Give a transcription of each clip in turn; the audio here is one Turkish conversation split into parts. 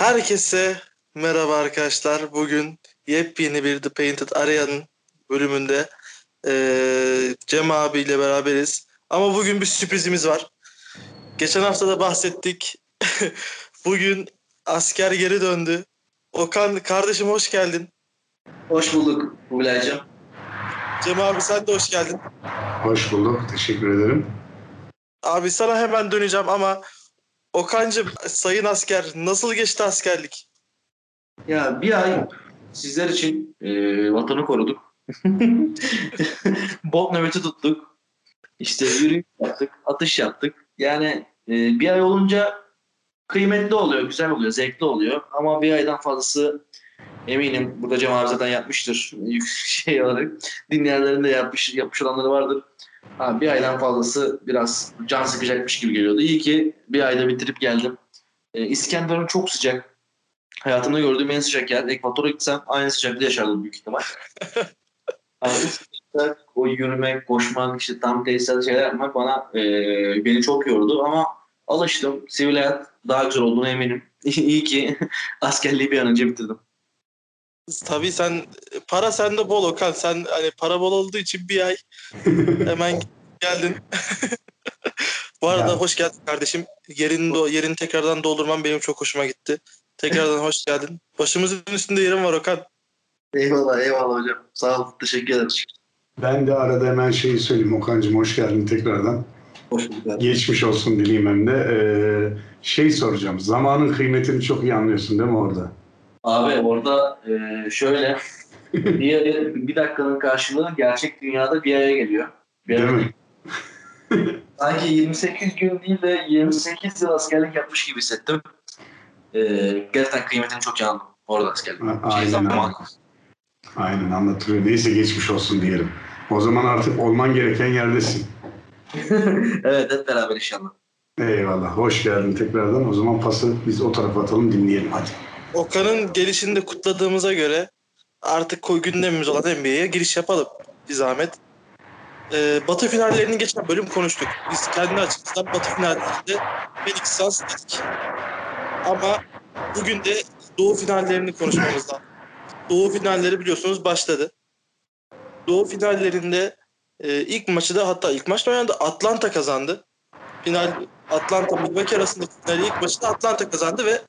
Herkese merhaba arkadaşlar. Bugün yepyeni bir The Painted Area'nın bölümünde eee Cem abiyle beraberiz. Ama bugün bir sürprizimiz var. Geçen hafta da bahsettik. bugün asker geri döndü. Okan kardeşim hoş geldin. Hoş bulduk Kubilay'cığım. Cem abi sen de hoş geldin. Hoş bulduk. Teşekkür ederim. Abi sana hemen döneceğim ama Okan'cım sayın asker nasıl geçti askerlik? Ya bir ay sizler için e, vatanı koruduk. Bot nöbeti tuttuk. İşte yürüyüş yaptık, atış yaptık. Yani e, bir ay olunca kıymetli oluyor, güzel oluyor, zevkli oluyor. Ama bir aydan fazlası eminim burada Cem abi zaten yapmıştır. Şey olarak dinleyenlerin de yapmış, yapmış olanları vardır. Ha, bir aydan fazlası biraz can sıkacakmış gibi geliyordu. İyi ki bir ayda bitirip geldim. E, İskenderun çok sıcak. Hayatımda gördüğüm en sıcak yer. Ekvator'a gitsem aynı sıcaklığı yaşardım büyük ihtimal. Üst o yürümek, koşmak, işte tam tesisat şeyler yapmak bana e, beni çok yordu ama alıştım. Sivil hayat daha güzel olduğuna eminim. İyi ki askerliği bir an önce bitirdim. Tabii sen para sende bol Okan. Sen hani para bol olduğu için bir ay hemen geldin. Bu arada Ya. hoş geldin kardeşim. Yerini, do- yerini tekrardan doldurman benim çok hoşuma gitti. Tekrardan hoş geldin. Başımızın üstünde yerim var Okan. Eyvallah eyvallah hocam. Sağ ol. Teşekkür ederim. Ben de arada hemen şeyi söyleyeyim. Okan'cığım hoş geldin tekrardan. Hoş bulduk. Geçmiş olsun dileyim hem de. Ee, şey soracağım. Zamanın kıymetini çok iyi anlıyorsun değil mi orada? Abi orada e, şöyle bir, bir dakikanın karşılığı gerçek dünyada bir aya geliyor. Bir Değil aya- mi? Sanki 28 gün değil de 28 yıl askerlik yapmış gibi hissettim. E, gerçekten kıymetini çok anladım orada askerlik. A- Şey, Aynen zaman. Aynen anlatılıyor. Neyse geçmiş olsun diyelim. O zaman artık olman gereken yerdesin. evet hep beraber inşallah. Eyvallah. Hoş geldin tekrardan. O zaman pası biz o tarafa atalım dinleyelim hadi. Okan'ın gelişini de kutladığımıza göre artık koy gündemimiz olan NBA'ye giriş yapalım. Bir zahmet. Ee, batı finallerini geçen bölüm konuştuk. Biz kendi açımızdan Batı finallerinde Phoenix Suns dedik. Ama bugün de Doğu finallerini konuşmamız lazım. Doğu finalleri biliyorsunuz başladı. Doğu finallerinde e, ilk maçı da hatta ilk maçta oynadı. Atlanta kazandı. Final Atlanta Milwaukee arasındaki finali ilk maçı da Atlanta kazandı ve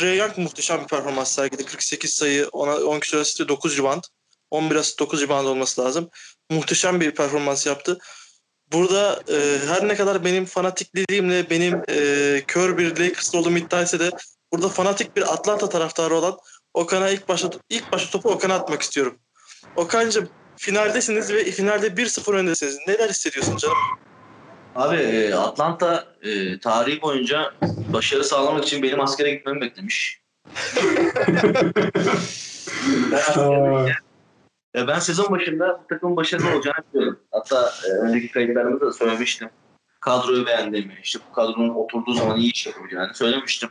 Trae Young muhteşem bir performans sergiledi. 48 sayı, 10, 10 küsur asist ve 9 rebound. 11 asist 9 rebound olması lazım. Muhteşem bir performans yaptı. Burada e, her ne kadar benim fanatikliğimle benim e, kör bir Lakers'lı olduğumu iddia etse de burada fanatik bir Atlanta taraftarı olan Okan'a ilk başta ilk başta topu Okan'a atmak istiyorum. Okan'cığım finaldesiniz ve finalde 1-0 öndesiniz. Neler hissediyorsun canım? Abi e, Atlanta e, tarihi boyunca başarı sağlamak için benim askere gitmemi beklemiş. Ya ben sezon başında bu takımın başarılı olacağını biliyorum. Hatta e, önceki kayıtlarımda da söylemiştim. Kadroyu beğendiğimi, işte bu kadronun oturduğu zaman iyi iş yapabileceğini söylemiştim.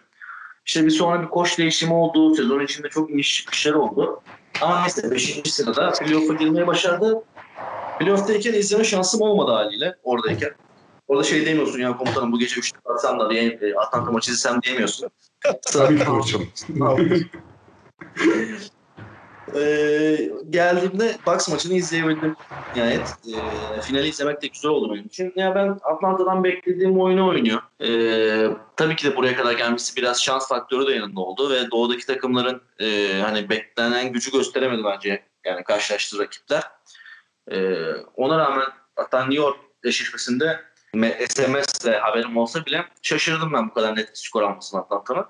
İşte bir sonra bir koç değişimi oldu. Sezon içinde çok iniş çıkışlar oldu. Ama neyse 5. sırada playoff'a girmeyi başardı. Playoff'tayken izleme şansım olmadı haliyle oradayken. Orada şey demiyorsun ya komutanım bu gece 3'te atsam da diye e, Atlanta maçı izlesem diyemiyorsun. tabii koçum. Ee, geldiğimde Bucks maçını izleyebildim. Nihayet e, finali izlemek de güzel oldu benim için. Ya ben Atlanta'dan beklediğim oyunu oynuyor. Ee, tabii ki de buraya kadar gelmesi biraz şans faktörü de yanında oldu ve doğudaki takımların e, hani beklenen gücü gösteremedi bence yani karşılaştığı rakipler. Ee, ona rağmen hatta New York eşleşmesinde SMS ile haberim olsa bile şaşırdım ben bu kadar net bir skor almasına Atlanta'nın.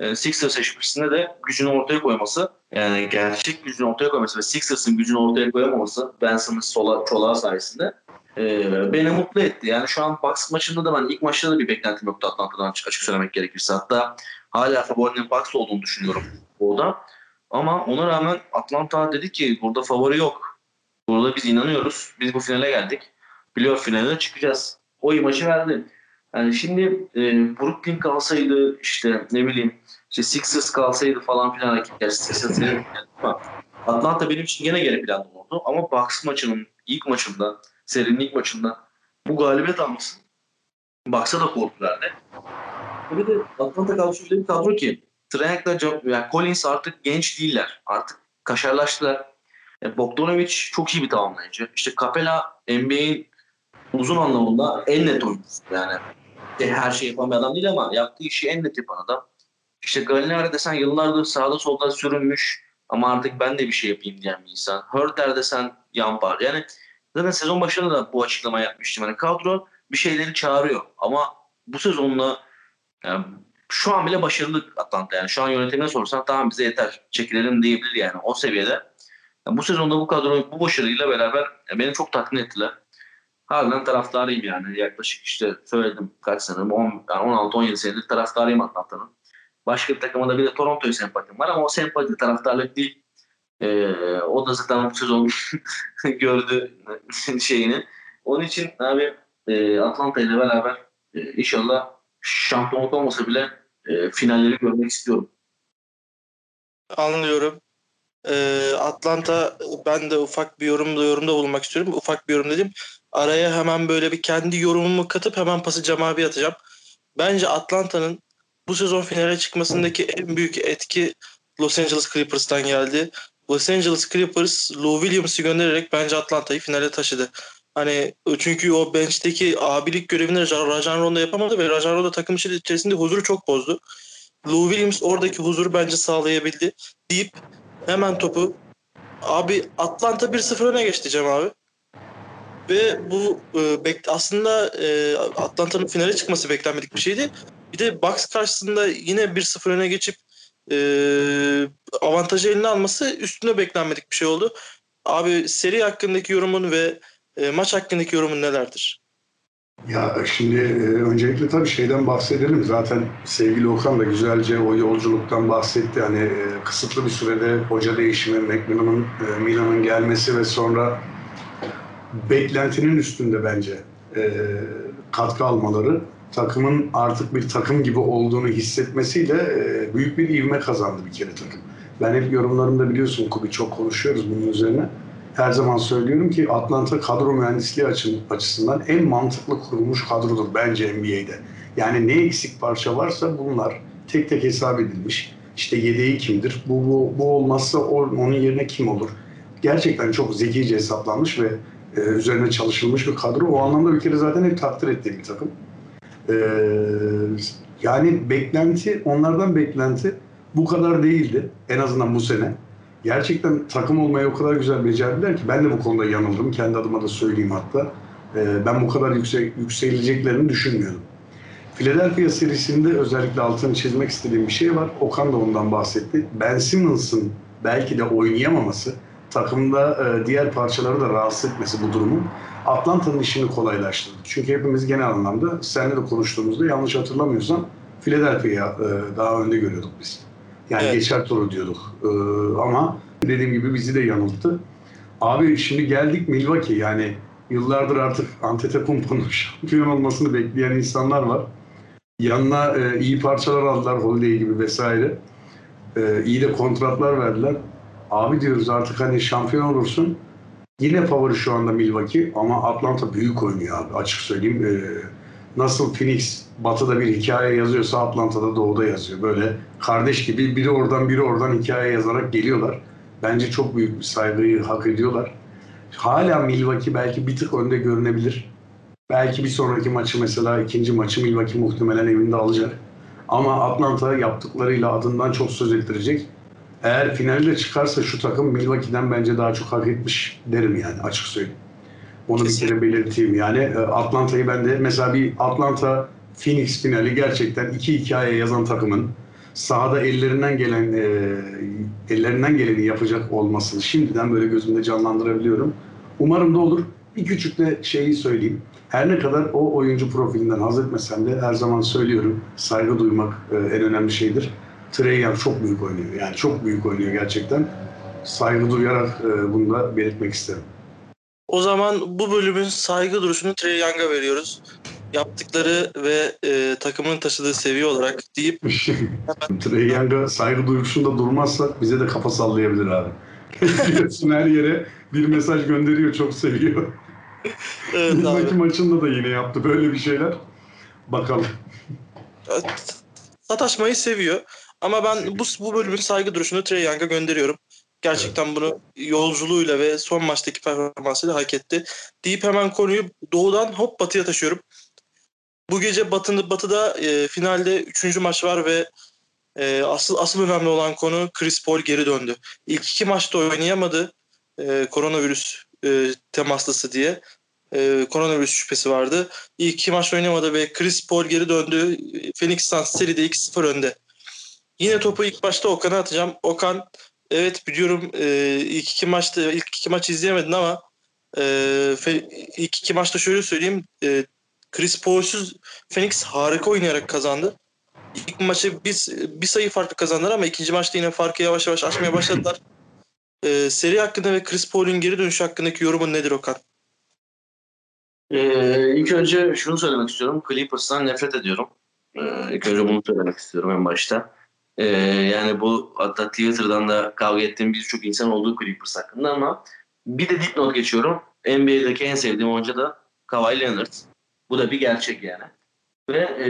Ee, Sixers eşleşmesinde de gücünü ortaya koyması yani gerçek gücünü ortaya koyması ve Sixers'ın gücünü ortaya koyamaması Ben Simmons sola, çolağı sayesinde e, beni mutlu etti. Yani şu an Bucks maçında da ben ilk maçta da bir beklentim yoktu Atlanta'dan açık söylemek gerekirse. Hatta hala favorinin Bucks olduğunu düşünüyorum orada. Ama ona rağmen Atlanta dedi ki burada favori yok. Burada biz inanıyoruz. Biz bu finale geldik. Playoff finaline çıkacağız. O imajı verdi. Yani şimdi e, Brooklyn kalsaydı işte ne bileyim işte Sixers kalsaydı falan filan benim- ama Atlanta benim için gene geri planda oldu. Ama Bucks maçının ilk maçında serinin ilk maçında bu galibiyet alması Bucks'a da korku verdi. Bir de Atlanta kadrosu bir kadro ki Trajak'la yani Collins artık genç değiller. Artık kaşarlaştılar. Yani Bogdanovic çok iyi bir tamamlayıcı. İşte Capela NBA'in uzun anlamında en net oyuncusu. Yani her şeyi yapan bir adam değil ama yaptığı işi en net yapan adam. İşte Gallinari desen yıllardır sağda solda sürünmüş ama artık ben de bir şey yapayım diyen bir insan. Hörter desen yampar. Yani zaten sezon başında da bu açıklama yapmıştım. Yani kadro bir şeyleri çağırıyor ama bu sezonla yani şu an bile başarılı Atlanta yani. Şu an yönetimine sorsan tamam bize yeter çekilelim diyebilir yani o seviyede. Yani bu sezonda bu kadro bu başarıyla beraber beni çok tatmin ettiler. Harbiden taraftarıyım yani. Yaklaşık işte söyledim kaç sene, 10, yani 16-17 senedir taraftarıyım Atlanta'nın. Başka bir takımda bir de Toronto'yu sempatim var ama o sempati taraftarlık değil. Ee, o da zaten bu sezon gördü şeyini. Onun için abi e, Atlanta ile beraber e, inşallah şampiyonluk olmasa bile e, finalleri görmek istiyorum. Anlıyorum. Ee, Atlanta ben de ufak bir yorumda yorumda bulunmak istiyorum. Ufak bir yorum dedim. Araya hemen böyle bir kendi yorumumu katıp hemen pası Cem abi atacağım. Bence Atlanta'nın bu sezon finale çıkmasındaki en büyük etki Los Angeles Clippers'tan geldi. Los Angeles Clippers Lou Williams'ı göndererek bence Atlanta'yı finale taşıdı. Hani çünkü o bench'teki abilik görevini Rajan Rondo yapamadı ve Rajan Rondo takım içerisinde huzuru çok bozdu. Lou Williams oradaki huzuru bence sağlayabildi deyip hemen topu abi Atlanta 1-0 öne geçti Cem abi. Ve bu e, aslında e, Atlanta'nın finale çıkması beklenmedik bir şeydi. Bir de Bucks karşısında yine 1-0 öne geçip e, avantajı eline alması üstüne beklenmedik bir şey oldu. Abi seri hakkındaki yorumun ve maç hakkındaki yorumun nelerdir? Ya şimdi öncelikle tabii şeyden bahsedelim. Zaten sevgili Okan da güzelce o yolculuktan bahsetti. Hani kısıtlı bir sürede hoca değişimi, McMillan'ın Milan'ın gelmesi ve sonra beklentinin üstünde bence e, katkı almaları takımın artık bir takım gibi olduğunu hissetmesiyle e, büyük bir ivme kazandı bir kere takım. Ben hep yorumlarımda biliyorsun Kubi çok konuşuyoruz bunun üzerine. Her zaman söylüyorum ki Atlanta kadro mühendisliği açısından en mantıklı kurulmuş kadrodur bence NBA'de. Yani ne eksik parça varsa bunlar tek tek hesap edilmiş. İşte yedeği kimdir? Bu, bu, bu olmazsa onun yerine kim olur? Gerçekten çok zekice hesaplanmış ve e, üzerine çalışılmış bir kadro. O anlamda bir kere zaten hep takdir ettiğim bir takım. E, yani beklenti, onlardan beklenti bu kadar değildi. En azından bu sene. Gerçekten takım olmayı o kadar güzel becerdiler ki ben de bu konuda yanıldım. Kendi adıma da söyleyeyim hatta. E, ben bu kadar yüksek, yükseleceklerini düşünmüyordum. Philadelphia serisinde özellikle altını çizmek istediğim bir şey var. Okan da ondan bahsetti. Ben Simmons'ın belki de oynayamaması takımda e, diğer parçaları da rahatsız etmesi bu durumun Atlanta'nın işini kolaylaştırdı. Çünkü hepimiz genel anlamda seninle de konuştuğumuzda yanlış hatırlamıyorsam Philadelphia'ya e, daha önde görüyorduk biz. Yani evet. geçer turu diyorduk. E, ama dediğim gibi bizi de yanılttı. Abi şimdi geldik Milwaukee yani yıllardır artık Antetokounmpo'nun şampiyon olmasını bekleyen insanlar var. Yanına e, iyi parçalar aldılar Holiday gibi vesaire. E, iyi de kontratlar verdiler. Abi diyoruz artık hani şampiyon olursun. Yine favori şu anda Milwaukee ama Atlanta büyük oynuyor abi açık söyleyeyim. Ee, nasıl Phoenix batıda bir hikaye yazıyorsa Atlanta'da doğuda yazıyor. Böyle kardeş gibi biri oradan biri oradan hikaye yazarak geliyorlar. Bence çok büyük bir saygıyı hak ediyorlar. Hala Milwaukee belki bir tık önde görünebilir. Belki bir sonraki maçı mesela ikinci maçı Milwaukee muhtemelen evinde alacak. Ama Atlanta yaptıklarıyla adından çok söz ettirecek. Eğer finalde çıkarsa şu takım Milwaukee'den bence daha çok hak etmiş derim yani açık söyleyeyim. Onu Kesinlikle. bir kere belirteyim yani. E, Atlanta'yı ben de mesela bir Atlanta Phoenix finali gerçekten iki hikaye yazan takımın sahada ellerinden gelen e, ellerinden geleni yapacak olmasını şimdiden böyle gözümde canlandırabiliyorum. Umarım da olur. Bir küçük de şeyi söyleyeyim. Her ne kadar o oyuncu profilinden haz etmesem de her zaman söylüyorum saygı duymak e, en önemli şeydir. Trey Young çok büyük oynuyor. Yani çok büyük oynuyor gerçekten. Saygı duyarak e, bunu da belirtmek isterim. O zaman bu bölümün saygı duruşunu Trey Young'a veriyoruz. Yaptıkları ve e, takımın taşıdığı seviye olarak deyip Trey Young'a saygı duruşunda durmazsak bize de kafa sallayabilir abi. Biliyorsun her yere bir mesaj gönderiyor çok seviyor. Evet, Bizdeki maçında da yine yaptı böyle bir şeyler. Bakalım. Sataşmayı seviyor. Ama ben bu, bu bölümün saygı duruşunu Trey Young'a gönderiyorum. Gerçekten bunu yolculuğuyla ve son maçtaki performansıyla hak etti. Deyip hemen konuyu doğudan hop batıya taşıyorum. Bu gece Batı'da, Batı'da e, finalde 3. maç var ve e, asıl asıl önemli olan konu Chris Paul geri döndü. İlk iki maçta oynayamadı e, koronavirüs e, temaslısı diye. E, koronavirüs şüphesi vardı. İlk iki maç oynamadı ve Chris Paul geri döndü. Phoenix Suns seride 2-0 önde. Yine topu ilk başta Okan'a atacağım. Okan evet biliyorum e, ilk iki maçta ilk iki maç izleyemedin ama e, ilk iki maçta şöyle söyleyeyim. E, Chris Paul'suz Phoenix harika oynayarak kazandı. İlk maçı biz bir sayı farklı kazandılar ama ikinci maçta yine farkı yavaş yavaş açmaya başladılar. Ee, seri hakkında ve Chris Paul'un geri dönüşü hakkındaki yorumun nedir Okan? Ee, ilk önce şunu söylemek istiyorum. Clippers'tan nefret ediyorum. Ee, ilk önce bunu söylemek istiyorum en başta. Ee, yani bu hatta Twitter'dan da kavga ettiğim birçok insan olduğu Clippers hakkında ama bir de dipnot geçiyorum. NBA'deki en sevdiğim oyuncu da Kawhi Leonard. Bu da bir gerçek yani. Ve e,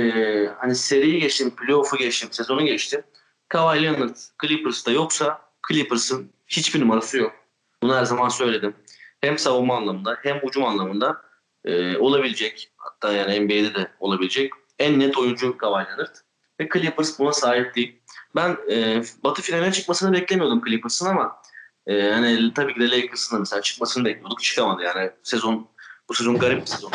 hani seriyi geçtim, playoff'u geçtim, sezonu geçtim. Kawhi Leonard Clippers'ta yoksa Clippers'ın hiçbir numarası yok. Bunu her zaman söyledim. Hem savunma anlamında hem ucum anlamında e, olabilecek hatta yani NBA'de de olabilecek en net oyuncu Kawhi Leonard. Ve Clippers buna sahip değil. Ben e, Batı finaline çıkmasını beklemiyordum Clippers'ın ama e, hani tabii ki de Lakers'ın da mesela çıkmasını bekliyorduk. Çıkamadı yani. Sezon bu sezon garip bir sezon.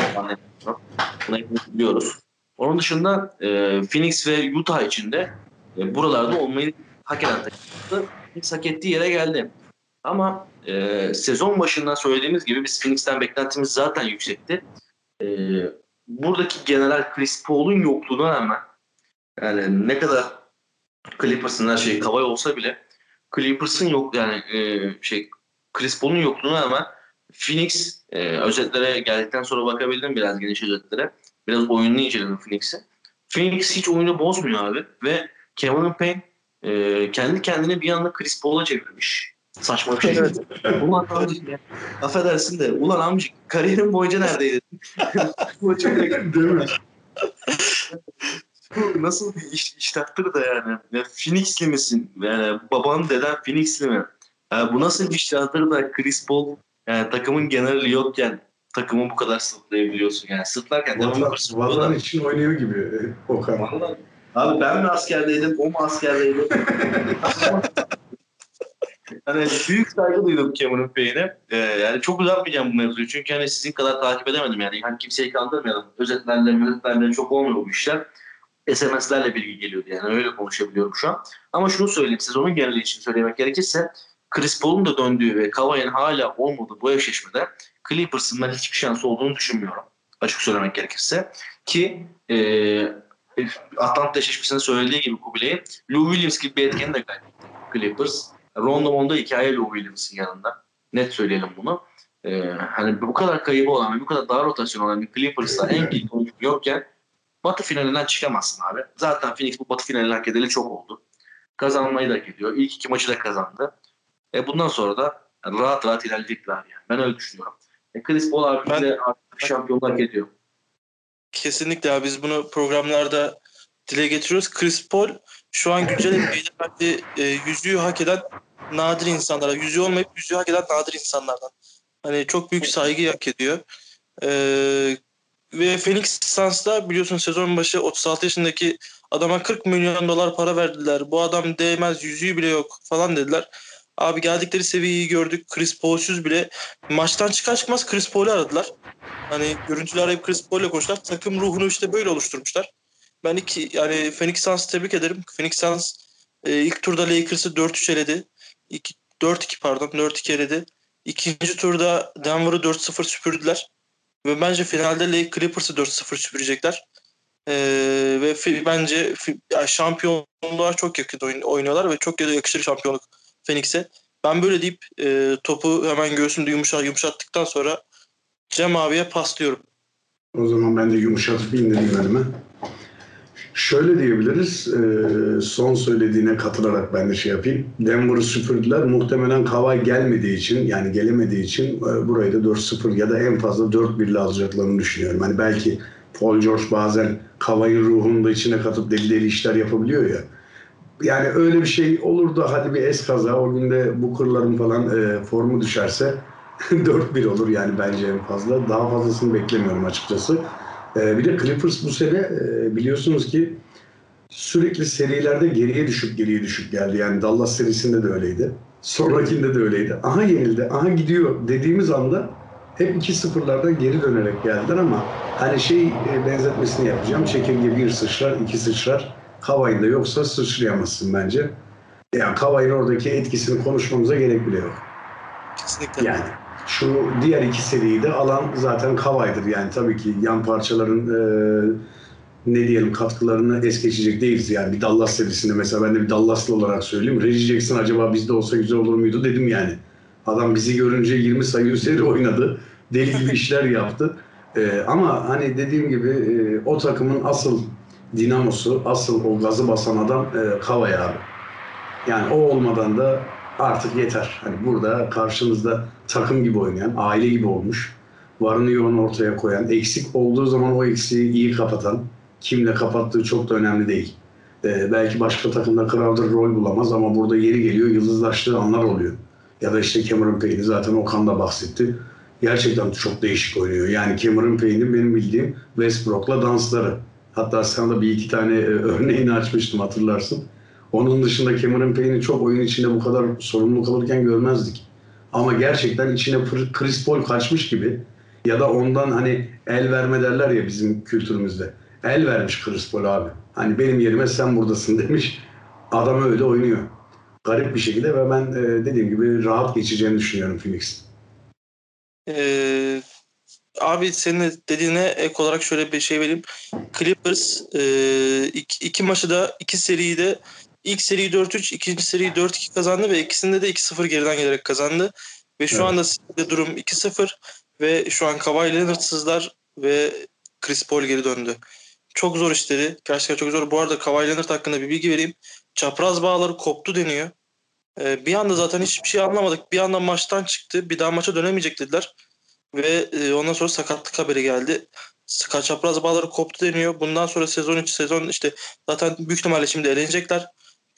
Bunu biliyoruz. Onun dışında e, Phoenix ve Utah için de e, buralarda olmayı hak eden takımdı. Phoenix hak ettiği yere geldi. Ama e, sezon başından söylediğimiz gibi biz Phoenix'ten beklentimiz zaten yüksekti. E, buradaki general Chris Paul'un yokluğuna rağmen yani ne kadar Clippers'ın her şey kavay olsa bile Clippers'ın yok yani e, şey Chris Paul'un yokluğuna rağmen Phoenix e, özetlere geldikten sonra bakabildim biraz geniş özetlere. Biraz oyununu inceledim Phoenix'i. Phoenix hiç oyunu bozmuyor abi ve Kevin Payne e, kendi kendine bir anda Chris Paul'a çevirmiş. Saçma bir şey. Evet. ulan amcık ya. Affedersin de ulan amcık kariyerin boyunca neredeydin? Değil mi? Nasıl bir iş, iştahtır da yani. Ya Phoenix'li misin? Yani baban deden Phoenix'li mi? Yani bu nasıl bir iştahtır da Chris Paul yani takımın geneli yokken takımı bu kadar sırtlayabiliyorsun yani. Sırtlarken devamlı Vatan için oynuyor gibi e, Okan. Vallahi. Abi ben mi askerdeydim, o mu askerdeydi? hani büyük saygı duydum Cameron Payne'e. Ee, yani çok uzatmayacağım bu mevzuyu. Çünkü hani sizin kadar takip edemedim yani. Hani kimseyi kandırmayalım. Özetlerle, özetlerle çok olmuyor bu işler. SMS'lerle bilgi geliyordu yani. Öyle konuşabiliyorum şu an. Ama şunu söyleyeyim. Sezonun geneli için söylemek gerekirse Chris Paul'un da döndüğü ve Kawhi'nin hala olmadığı bu eşleşmede Clippers'ın ben hiçbir şansı olduğunu düşünmüyorum. Açık söylemek gerekirse. Ki e, Atlanta eşleşmesinde söylediği gibi Kubilay'ın Lou Williams gibi bir etkeni de kaybetti Clippers. Rondo Mondo hikaye Lou Williams'ın yanında. Net söyleyelim bunu. Ee, hani bu kadar kaybı olan ve bu kadar dar rotasyon olan bir Clippers'ta en oyuncu yokken Batı finalinden çıkamazsın abi. Zaten Phoenix bu Batı finalini hak edeli çok oldu. Kazanmayı da hak ediyor. İlk iki maçı da kazandı. E bundan sonra da rahat rahat ilerleyecekler yani. Ben öyle düşünüyorum. E Chris Paul abi ben, de artık şampiyonlar hak ediyor. Kesinlikle abi biz bunu programlarda dile getiriyoruz. Chris Paul şu an güncel NBA'de e, yüzüğü hak eden nadir insanlara, yüzüğü olmayıp yüzüğü hak eden nadir insanlardan. Hani çok büyük saygı hak ediyor. Ee, ve Phoenix Suns'da biliyorsun sezon başı 36 yaşındaki adama 40 milyon dolar para verdiler. Bu adam değmez, yüzüğü bile yok falan dediler. Abi geldikleri seviyeyi gördük. Chris Paul'suz bile maçtan çıkar çıkmaz Chris Paul'u aradılar. Hani görüntüler arayıp Chris Paul'le konuştular. Takım ruhunu işte böyle oluşturmuşlar. Ben iki yani Phoenix Suns'ı tebrik ederim. Phoenix Suns e, ilk turda Lakers'ı 4-3 eledi. 4-2 pardon 4-2 eledi. İkinci turda Denver'ı 4-0 süpürdüler. Ve bence finalde Lake Clippers'ı 4-0 süpürecekler. Ee, ve bence yani şampiyonluğa çok yakın oynuyorlar ve çok yakışır şampiyonluk Phoenix'e. Ben böyle deyip e, topu hemen göğsümde yumuşa, yumuşattıktan sonra Cem abiye paslıyorum. O zaman ben de yumuşatıp indireyim elime. Şöyle diyebiliriz, e, son söylediğine katılarak ben de şey yapayım. Denver'ı süpürdüler. Muhtemelen Kavay gelmediği için, yani gelemediği için e, burayı da 4-0 ya da en fazla 4-1 ile alacaklarını düşünüyorum. Hani belki Paul George bazen Kavay'ın ruhunu da içine katıp deli deli işler yapabiliyor ya. yani öyle bir şey olur da hadi bir es kaza o günde bu kırların falan e, formu düşerse 4-1 olur yani bence en fazla. Daha fazlasını beklemiyorum açıkçası. E, bir de Clippers bu sene e, biliyorsunuz ki sürekli serilerde geriye düşüp geriye düşüp geldi. Yani Dallas serisinde de öyleydi. Sonrakinde de öyleydi. Aha yenildi, aha gidiyor dediğimiz anda hep 2-0'lardan geri dönerek geldiler ama hani şey e, benzetmesini yapacağım. Çekirge bir sıçrar, iki sıçrar. Kavay'ın da yoksa sıçrayamazsın bence. Yani Kavay'ın oradaki etkisini konuşmamıza gerek bile yok. Kesinlikle. Yani şu diğer iki seriyi de alan zaten Kavay'dır. Yani tabii ki yan parçaların e, ne diyelim katkılarını es geçecek değiliz. Yani bir Dallas serisinde mesela ben de bir Dallaslı olarak söyleyeyim. Reggie Jackson acaba bizde olsa güzel olur muydu dedim yani. Adam bizi görünce 20 sayı üzeri oynadı. Deli gibi işler yaptı. E, ama hani dediğim gibi e, o takımın asıl dinamosu, asıl o gazı basan adam e, Kavay abi. Yani o olmadan da artık yeter. Hani burada karşımızda takım gibi oynayan, aile gibi olmuş, varını yoğunu ortaya koyan, eksik olduğu zaman o eksiği iyi kapatan, kimle kapattığı çok da önemli değil. Ee, belki başka takımda Crowder rol bulamaz ama burada yeri geliyor yıldızlaştığı anlar oluyor. Ya da işte Cameron Payne'i zaten Okan da bahsetti. Gerçekten çok değişik oynuyor. Yani Cameron Payne'in benim bildiğim Westbrook'la dansları. Hatta sana da bir iki tane e, örneğini açmıştım hatırlarsın. Onun dışında Cameron Payne'i çok oyun içinde bu kadar sorumluluk alırken görmezdik. Ama gerçekten içine Chris Paul kaçmış gibi ya da ondan hani el verme derler ya bizim kültürümüzde. El vermiş Chris Paul abi. Hani benim yerime sen buradasın demiş. Adam öyle oynuyor. Garip bir şekilde ve ben e, dediğim gibi rahat geçeceğini düşünüyorum Phoenix. Ee, abi senin dediğine ek olarak şöyle bir şey vereyim. Clippers e, iki, iki maçı da iki seriyi de ilk seriyi 4-3, ikinci seriyi 4-2 kazandı ve ikisinde de 2-0 geriden gelerek kazandı. Ve şu evet. anda durum 2-0 ve şu an Kawhi Leonard'sızlar ve Chris Paul geri döndü. Çok zor işleri. Gerçekten çok zor. Bu arada Kawhi Leonard hakkında bir bilgi vereyim. Çapraz bağları koptu deniyor. Ee, bir anda zaten hiçbir şey anlamadık. Bir anda maçtan çıktı. Bir daha maça dönemeyecek dediler. Ve e, ondan sonra sakatlık haberi geldi. Çapraz bağları koptu deniyor. Bundan sonra sezon içi sezon işte zaten büyük ihtimalle şimdi elenecekler.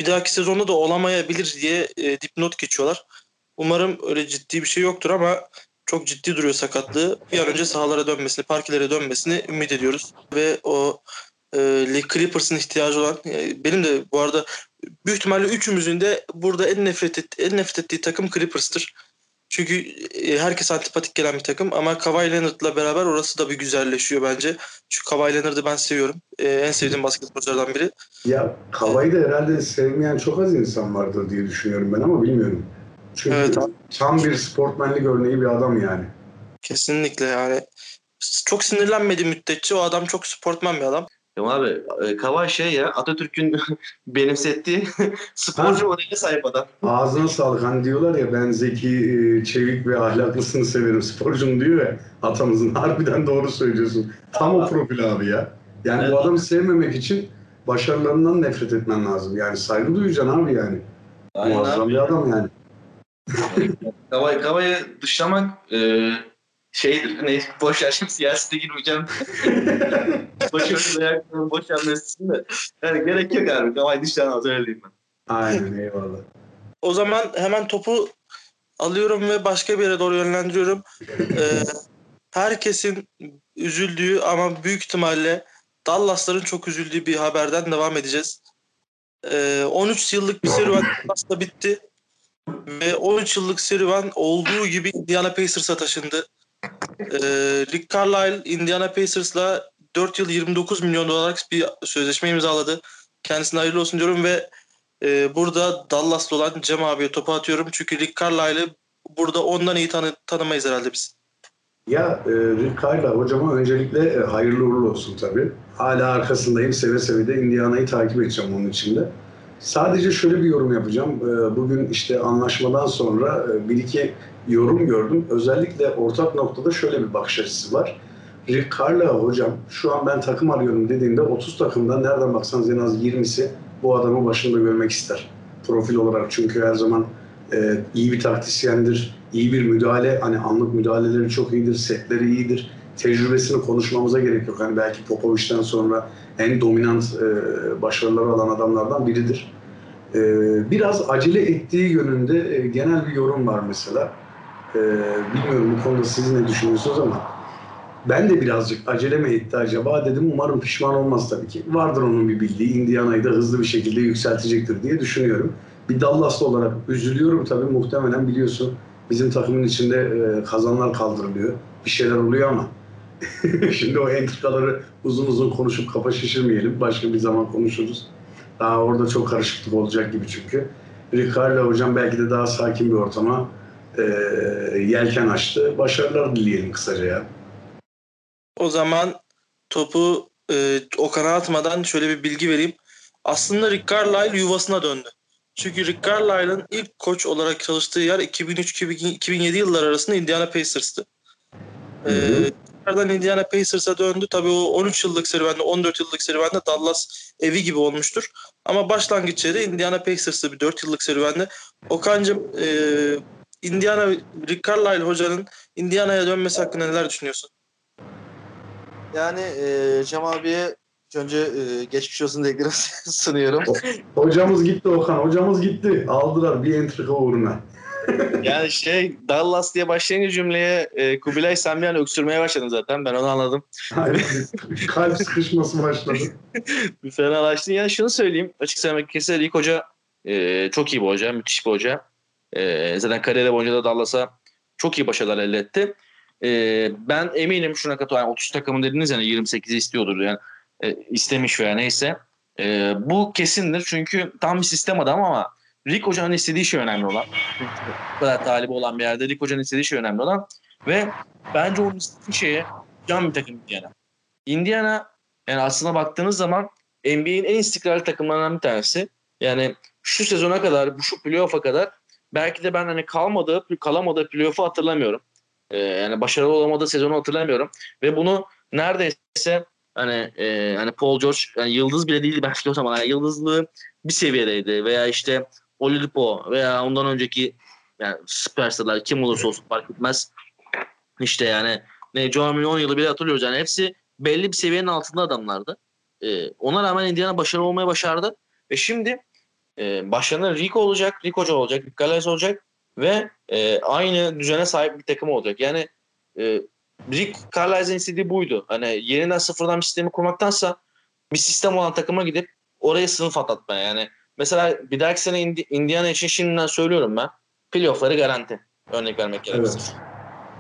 Bir dahaki sezonda da olamayabilir diye e, dipnot geçiyorlar. Umarım öyle ciddi bir şey yoktur ama çok ciddi duruyor sakatlığı. Bir an önce sahalara dönmesini, parkelere dönmesini ümit ediyoruz. Ve o e, Clippers'ın ihtiyacı olan e, benim de bu arada büyük ihtimalle üçümüzün de burada en nefret, et, en nefret ettiği takım Clippers'tır. Çünkü e, herkes antipatik gelen bir takım ama Kawhi Leonard'la beraber orası da bir güzelleşiyor bence. Çünkü Kawhi Leonard'ı ben seviyorum. Ee, en sevdiğim basketbolculardan biri. Ya Kawhi'yi de herhalde sevmeyen çok az insan vardır diye düşünüyorum ben ama bilmiyorum. Çünkü evet. tam bir sportmenlik örneği bir adam yani. Kesinlikle yani. Çok sinirlenmedi müddetçe o adam çok sportmen bir adam. Tamam abi e, Kavay şey ya Atatürk'ün benimsettiği sporcu modeline sahip adam. Ağzına sağlık. Hani diyorlar ya ben zeki, e, çevik ve ahlaklısını severim sporcum diyor ya atamızın. Harbiden doğru söylüyorsun. Tam o profil abi ya. Yani evet. bu adamı sevmemek için başarılarından nefret etmen lazım. Yani saygı duyacaksın abi yani. Aynen Muazzam abi. bir adam yani. Kavay, Kavay'ı dışlamak e, şeydir. Neyse boş ver şimdi siyasete girmeyeceğim. boş ver boş ver de. Yani gerek yok abi. Kavay dışlamaz öyle diyeyim ben. Aynen eyvallah. O zaman hemen topu alıyorum ve başka bir yere doğru yönlendiriyorum. ee, herkesin üzüldüğü ama büyük ihtimalle Dallas'ların çok üzüldüğü bir haberden devam edeceğiz. Ee, 13 yıllık bir serüven Dallas'ta bitti. Ve 13 yıllık serüven olduğu gibi Indiana Pacers'a taşındı. Ee, Rick Carlisle Indiana Pacers'la 4 yıl 29 milyon dolarlık bir sözleşme imzaladı. Kendisine hayırlı olsun diyorum ve e, burada Dallas'ta olan Cem abiye topu atıyorum. Çünkü Rick Carlisle'ı burada ondan iyi tanı tanımayız herhalde biz. Ya e, Rick Carlisle hocama öncelikle e, hayırlı uğurlu olsun tabii. Hala arkasındayım. Seve seve de Indiana'yı takip edeceğim onun içinde. Sadece şöyle bir yorum yapacağım. E, bugün işte anlaşmadan sonra e, bir iki yorum gördüm. Özellikle ortak noktada şöyle bir bakış açısı var. Rick Carlisle hocam şu an ben takım arıyorum dediğinde 30 takımdan nereden baksanız en az 20'si bu adamı başında görmek ister. Profil olarak çünkü her zaman e, iyi bir taktisyendir, iyi bir müdahale, hani anlık müdahaleleri çok iyidir, setleri iyidir. Tecrübesini konuşmamıza gerek yok. Hani belki Popovic'ten sonra en dominant e, başarıları alan adamlardan biridir. e, biraz acele ettiği yönünde e, genel bir yorum var mesela. E, bilmiyorum bu konuda siz ne düşünüyorsunuz ama ben de birazcık acele mi etti acaba dedim. Umarım pişman olmaz tabii ki. Vardır onun bir bildiği. Indiana'yı da hızlı bir şekilde yükseltecektir diye düşünüyorum. Bir Dallas'lı olarak üzülüyorum tabii. Muhtemelen biliyorsun bizim takımın içinde e, kazanlar kaldırılıyor. Bir şeyler oluyor ama şimdi o entrikaları uzun uzun konuşup kafa şişirmeyelim. Başka bir zaman konuşuruz. Daha orada çok karışıklık olacak gibi çünkü. Ricardo hocam belki de daha sakin bir ortama e, yelken açtı. Başarılar dileyelim kısaca ya. O zaman topu e, Okan'a atmadan şöyle bir bilgi vereyim. Aslında Rick Carlisle yuvasına döndü. Çünkü Rick Carlisle'ın ilk koç olarak çalıştığı yer 2003-2007 yıllar arasında Indiana Pacers'tı. E, tekrardan Indiana Pacers'a döndü. Tabii o 13 yıllık serüvende, 14 yıllık serüvende Dallas evi gibi olmuştur. Ama başlangıç yeri Indiana Pacers'ta bir 4 yıllık serüvende. Okan'cığım e, Indiana, Rick Carlisle hocanın Indiana'ya dönmesi hakkında neler düşünüyorsun? Yani e, Cem abiye önce e, geçmiş olsun dileklerimi sunuyorum. Hocamız gitti Okan. Hocamız gitti. Aldılar bir entrika uğruna. Yani şey Dallas diye başlayınca cümleye e, Kubilay sen bir an öksürmeye başladın zaten. Ben onu anladım. Kalp sıkışması başladı. bir fenalaştın. Yani şunu söyleyeyim. Açık söylemek gerekirse Rick Hoca e, çok iyi bir hoca. Müthiş bir hoca. E, zaten kariyeri boyunca da Dallas'a çok iyi başarılar elde etti. E, ben eminim şuna katılan yani 30 takımın dediniz yani 28'i istiyordur yani e, istemiş veya neyse. E, bu kesindir çünkü tam bir sistem adam ama Rick Hoca'nın istediği şey önemli olan. Bu kadar talibi olan bir yerde Rick Hoca'nın istediği şey önemli olan ve bence onun istediği şeye can bir takım Indiana. Indiana yani aslına baktığınız zaman NBA'in en istikrarlı takımlarından bir tanesi. Yani şu sezona kadar, bu şu playoff'a kadar belki de ben hani kalmadığı, kalamadığı playoff'u hatırlamıyorum. Ee, yani başarılı olamadığı sezonu hatırlamıyorum. Ve bunu neredeyse hani e, hani Paul George yani yıldız bile değildi belki o zaman. Yani yıldızlığı bir seviyedeydi veya işte Oladipo veya ondan önceki yani süperstarlar kim olursa olsun fark etmez. İşte yani ne Joe 10 yılı bile hatırlıyoruz. Yani hepsi belli bir seviyenin altında adamlardı. Ee, ona rağmen Indiana başarılı olmayı başardı. Ve şimdi e, başlarında Rick olacak, Rick Hoca olacak, Galles olacak ve e, aynı düzene sahip bir takım olacak. Yani e, Rick Carlisle'ın istediği buydu. Hani yeniden sıfırdan bir sistemi kurmaktansa bir sistem olan takıma gidip oraya sınıf atlatmaya. Yani mesela bir dahaki sene Indiana için şimdiden söylüyorum ben. Playoff'ları garanti. Örnek vermek gerekirse. Evet.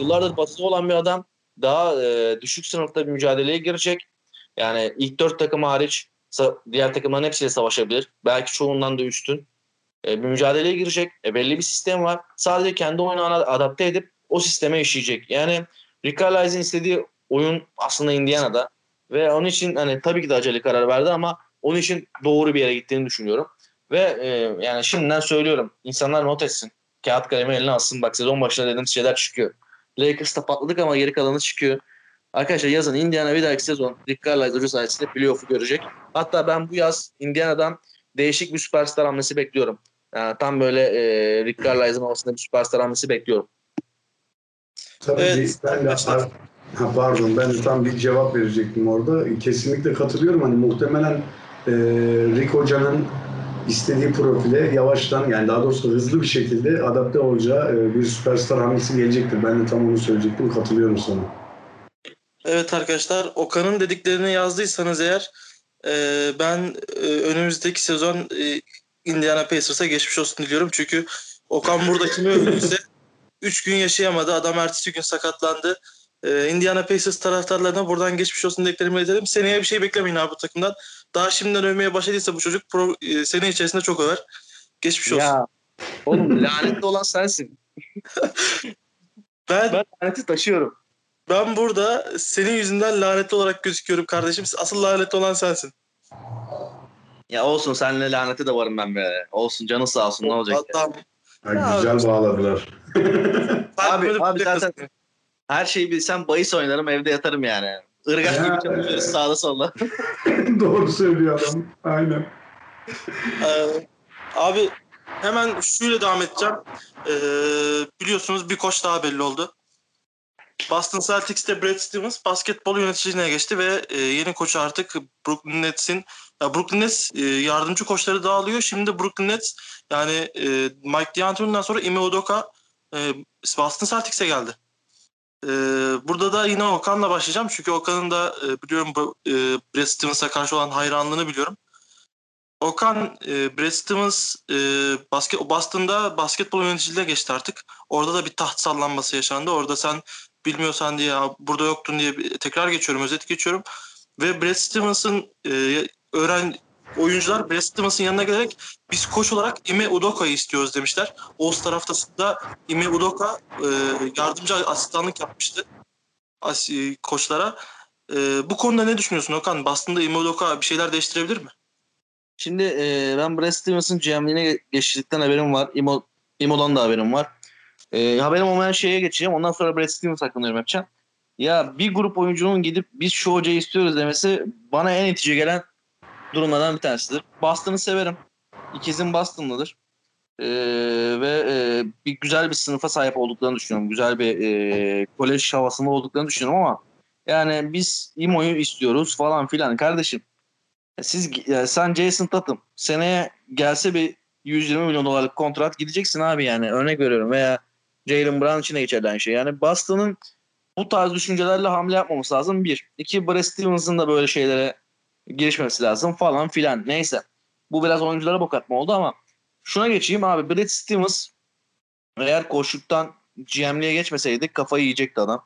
Yıllardır batıda olan bir adam daha e, düşük sınıfta bir mücadeleye girecek. Yani ilk dört takım hariç diğer takımların hepsiyle savaşabilir. Belki çoğundan da üstün. E, bir mücadeleye girecek. E, belli bir sistem var. Sadece kendi oyununa adapte edip o sisteme işleyecek. Yani Rick Carlisle'in istediği oyun aslında Indiana'da. Ve onun için hani tabii ki de acele karar verdi ama onun için doğru bir yere gittiğini düşünüyorum. Ve e, yani şimdiden söylüyorum. insanlar not etsin. Kağıt kalemi eline alsın. Bak sezon başında dediğimiz şeyler çıkıyor. Lakers'ta patladık ama geri kalanı çıkıyor. Arkadaşlar yazın Indiana bir dahaki sezon Rick Carlisle hoca sayesinde playoff'u görecek. Hatta ben bu yaz Indiana'dan değişik bir süperstar hamlesi bekliyorum. Yani tam böyle e, Rick Carlisle'ın havasında bir süperstar hamlesi bekliyorum. Tabii evet. ben de ha, pardon ben de tam bir cevap verecektim orada. Kesinlikle katılıyorum. Hani muhtemelen e, Rick Hoca'nın istediği profile yavaştan yani daha doğrusu hızlı bir şekilde adapte olacağı e, bir süperstar hamlesi gelecektir. Ben de tam onu söyleyecektim. Katılıyorum sana. Evet arkadaşlar Okan'ın dediklerini yazdıysanız eğer e, ben e, önümüzdeki sezon e, Indiana Pacers'a geçmiş olsun diliyorum. Çünkü Okan burada kimi övdüyse 3 gün yaşayamadı. Adam ertesi gün sakatlandı. Indiana Pacers taraftarlarına buradan geçmiş olsun dileklerimi ederim. Seneye bir şey beklemeyin abi bu takımdan. Daha şimdiden övmeye başladıysa bu çocuk pro, e, sene içerisinde çok över. Geçmiş olsun. Ya oğlum lanetli olan sensin. ben, ben laneti taşıyorum. Ben burada senin yüzünden lanetli olarak gözüküyorum kardeşim. Asıl lanetli olan sensin. Ya olsun seninle laneti de varım ben be. Olsun canı sağ olsun ne olacak? Tamam. Ya. güzel bağladılar. abi, abi zaten her şeyi bilsem bahis oynarım evde yatarım yani. Irgat gibi çalışıyoruz sağda solda. Doğru söylüyor adam. Aynen. Ee, abi hemen şöyle devam edeceğim. Ee, biliyorsunuz bir koç daha belli oldu. Boston Celtics'te Brad Stevens basketbol yöneticiliğine geçti ve e, yeni koçu artık Brooklyn Nets'in ya Brooklyn Nets e, yardımcı koçları dağılıyor. Şimdi Brooklyn Nets yani e, Mike D'Antoni'den sonra Ime Udoka e, Boston Celtics'e geldi. E, burada da yine Okan'la başlayacağım. Çünkü Okan'ın da e, biliyorum e, Brad Stevens'a karşı olan hayranlığını biliyorum. Okan, e, Brad Stevens e, basket, Boston'da basketbol yöneticiliğine geçti artık. Orada da bir taht sallanması yaşandı. Orada sen bilmiyorsan diye burada yoktun diye tekrar geçiyorum, özet geçiyorum. Ve Brad Stevens'ın e, öğren oyuncular Brad yanına gelerek biz koç olarak Ime Udoka'yı istiyoruz demişler. All-Star haftasında Ime Udoka e, yardımcı asistanlık yapmıştı as, e, koçlara. E, bu konuda ne düşünüyorsun Okan? Boston'da Ime Udoka bir şeyler değiştirebilir mi? Şimdi e, ben Brad Stevens'ın GM'liğine geçtikten haberim var. Imo, Imo'dan da haberim var. E, haberim olmayan şeye geçeceğim. Ondan sonra Brad Stevens hakkında yorum yapacağım. Ya bir grup oyuncunun gidip biz şu hocayı istiyoruz demesi bana en itici gelen durumlardan bir tanesidir. Boston'ı severim. İkizim Boston'lıdır. Ee, ve e, bir güzel bir sınıfa sahip olduklarını düşünüyorum. Güzel bir e, kolej havasında olduklarını düşünüyorum ama yani biz Imo'yu istiyoruz falan filan kardeşim. Siz yani sen Jason Tatum seneye gelse bir 120 milyon dolarlık kontrat gideceksin abi yani örnek veriyorum veya Jalen Brown için de geçerli aynı şey. Yani Boston'ın bu tarz düşüncelerle hamle yapmaması lazım. Bir. iki Brad Stevens'ın da böyle şeylere girişmemesi lazım falan filan. Neyse. Bu biraz oyunculara bok atma oldu ama şuna geçeyim abi. Brad Stevens eğer koşuktan GM'liğe geçmeseydi kafayı yiyecekti adam.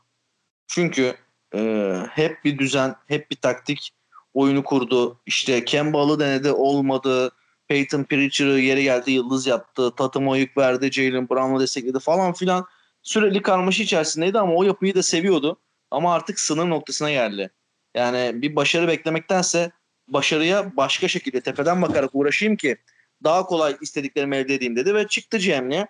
Çünkü e, hep bir düzen, hep bir taktik oyunu kurdu. İşte Kemba'lı denedi olmadı. Peyton Pritchard'ı yeri geldi yıldız yaptı. Tatum'a yük verdi. Jalen Brown'u destekledi falan filan. Sürekli karmaşa içerisindeydi ama o yapıyı da seviyordu. Ama artık sınır noktasına geldi. Yani bir başarı beklemektense başarıya başka şekilde tepeden bakarak uğraşayım ki daha kolay istediklerimi elde edeyim dedi ve çıktı GM'liğe.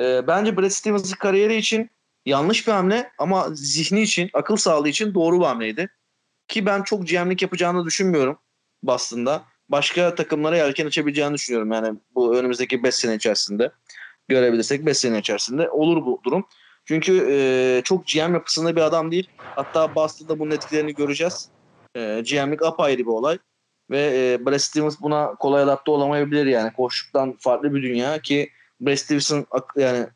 Ee, bence Brad Stevens'ın kariyeri için yanlış bir hamle ama zihni için, akıl sağlığı için doğru bir hamleydi. Ki ben çok GM'lik yapacağını düşünmüyorum Boston'da. Başka takımlara yelken açabileceğini düşünüyorum. Yani bu önümüzdeki 5 sene içerisinde görebilirsek 5 sene içerisinde olur bu durum. Çünkü e, çok GM yapısında bir adam değil. Hatta Boston'da bunun etkilerini göreceğiz. E, GM'lik apayrı bir olay. Ve e, Brad Stevens buna kolay adapte olamayabilir yani. Koştuktan farklı bir dünya ki Brad Stevens'ın yani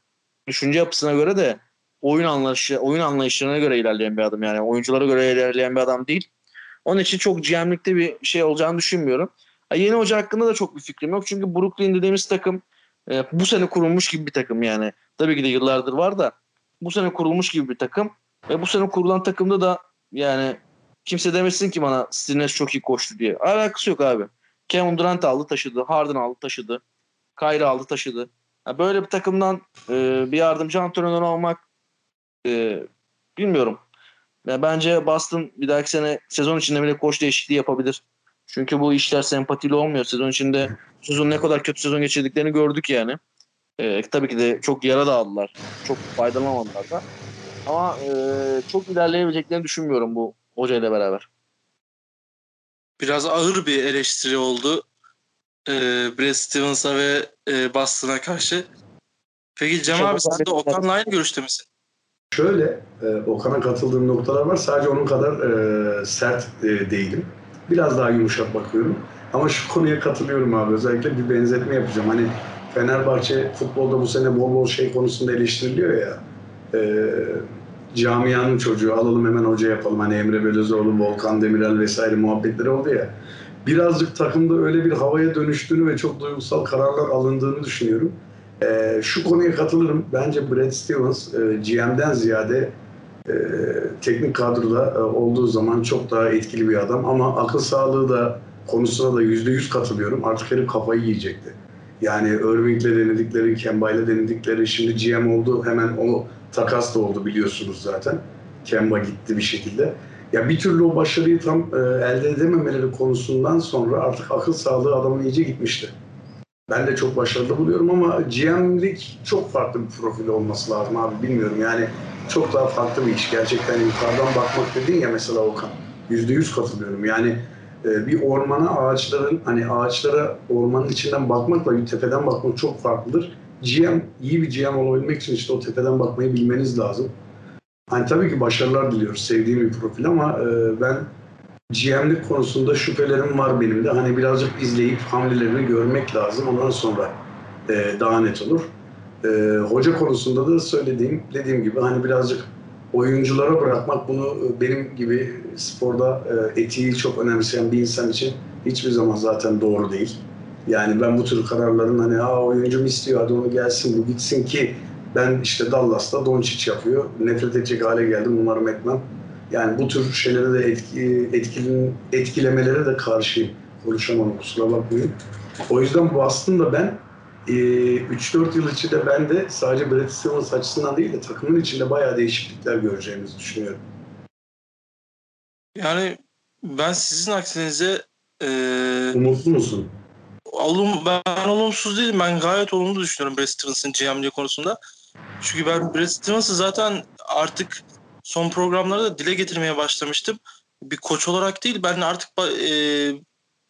düşünce yapısına göre de oyun anlayışı, oyun anlayışlarına göre ilerleyen bir adam yani. Oyunculara göre ilerleyen bir adam değil. Onun için çok GM'likte bir şey olacağını düşünmüyorum. Yeni hoca hakkında da çok bir fikrim yok. Çünkü Brooklyn dediğimiz takım e, bu sene kurulmuş gibi bir takım yani. Tabii ki de yıllardır var da bu sene kurulmuş gibi bir takım. Ve bu sene kurulan takımda da yani kimse demesin ki bana Steve çok iyi koştu diye. Alakası yok abi. Kevin Durant aldı taşıdı. Harden aldı taşıdı. Kyrie aldı taşıdı. Yani böyle bir takımdan e, bir yardımcı antrenör olmak e, bilmiyorum. Yani bence Boston bir dahaki sene sezon içinde bile koç değişikliği yapabilir. Çünkü bu işler sempatili olmuyor. Sezon içinde sezon ne kadar kötü sezon geçirdiklerini gördük yani. E, tabii ki de çok yara da aldılar. Çok faydalanamadılar da. Ama e, çok ilerleyebileceklerini düşünmüyorum bu hocayla beraber. Biraz ağır bir eleştiri oldu. E, Brad Stevens'a ve e, Boston'a karşı. Peki Cem Çok abi sen de. Okan'la aynı görüşte misin? Şöyle, e, Okan'a katıldığım noktalar var. Sadece onun kadar e, sert e, değilim. Biraz daha yumuşak bakıyorum. Ama şu konuya katılıyorum abi. Özellikle bir benzetme yapacağım. Hani Fenerbahçe futbolda bu sene bol bol şey konusunda eleştiriliyor ya. E, camianın çocuğu alalım hemen hoca yapalım. Hani Emre Belözoğlu, Volkan Demirel vesaire muhabbetleri oldu ya. Birazcık takımda öyle bir havaya dönüştüğünü ve çok duygusal kararlar alındığını düşünüyorum. Ee, şu konuya katılırım. Bence Brad Stevens e, GM'den ziyade e, teknik kadroda e, olduğu zaman çok daha etkili bir adam. Ama akıl sağlığı da konusuna da yüzde yüz katılıyorum. Artık herif kafayı yiyecekti. Yani Irving'le denedikleri, Kemba'yla denedikleri, şimdi GM oldu. Hemen o takas da oldu biliyorsunuz zaten. Kemba gitti bir şekilde. Ya bir türlü o başarıyı tam e, elde edememeleri konusundan sonra artık akıl sağlığı adamın iyice gitmişti. Ben de çok başarılı buluyorum ama GM'lik çok farklı bir profil olması lazım abi bilmiyorum yani çok daha farklı bir iş. Gerçekten yukarıdan bakmak dedin ya mesela Okan. Yüzde yüz katılıyorum yani bir ormana ağaçların hani ağaçlara ormanın içinden bakmakla tepeden bakmak çok farklıdır. GM iyi bir GM olabilmek için işte o tepeden bakmayı bilmeniz lazım. Hani tabii ki başarılar diliyoruz. Sevdiğim bir profil ama e, ben GM'lik konusunda şüphelerim var benim de. Hani birazcık izleyip hamlelerini görmek lazım. Ondan sonra e, daha net olur. E, hoca konusunda da söylediğim, dediğim gibi hani birazcık oyunculara bırakmak bunu e, benim gibi sporda e, etiği çok önemseyen bir insan için hiçbir zaman zaten doğru değil. Yani ben bu tür kararların hani ha oyuncum istiyor hadi onu gelsin bu gitsin ki ben işte Dallas'ta Doncic yapıyor. Nefret edecek hale geldim umarım etmem. Yani bu tür şeylere de etki, etkilin, etkilemelere de karşıyım. Konuşamam kusura bakmayın. O yüzden bu aslında ben e, 3-4 yıl içinde ben de sadece Brad Stevens açısından değil de takımın içinde bayağı değişiklikler göreceğimizi düşünüyorum. Yani ben sizin aksinize e, Umutlu musun? olum, ben olumsuz değilim. Ben gayet olumlu düşünüyorum Brad Stevens'ın GM'liği konusunda. Çünkü ben Brad Stevens'ı zaten artık son programlarda da dile getirmeye başlamıştım. Bir koç olarak değil ben artık e,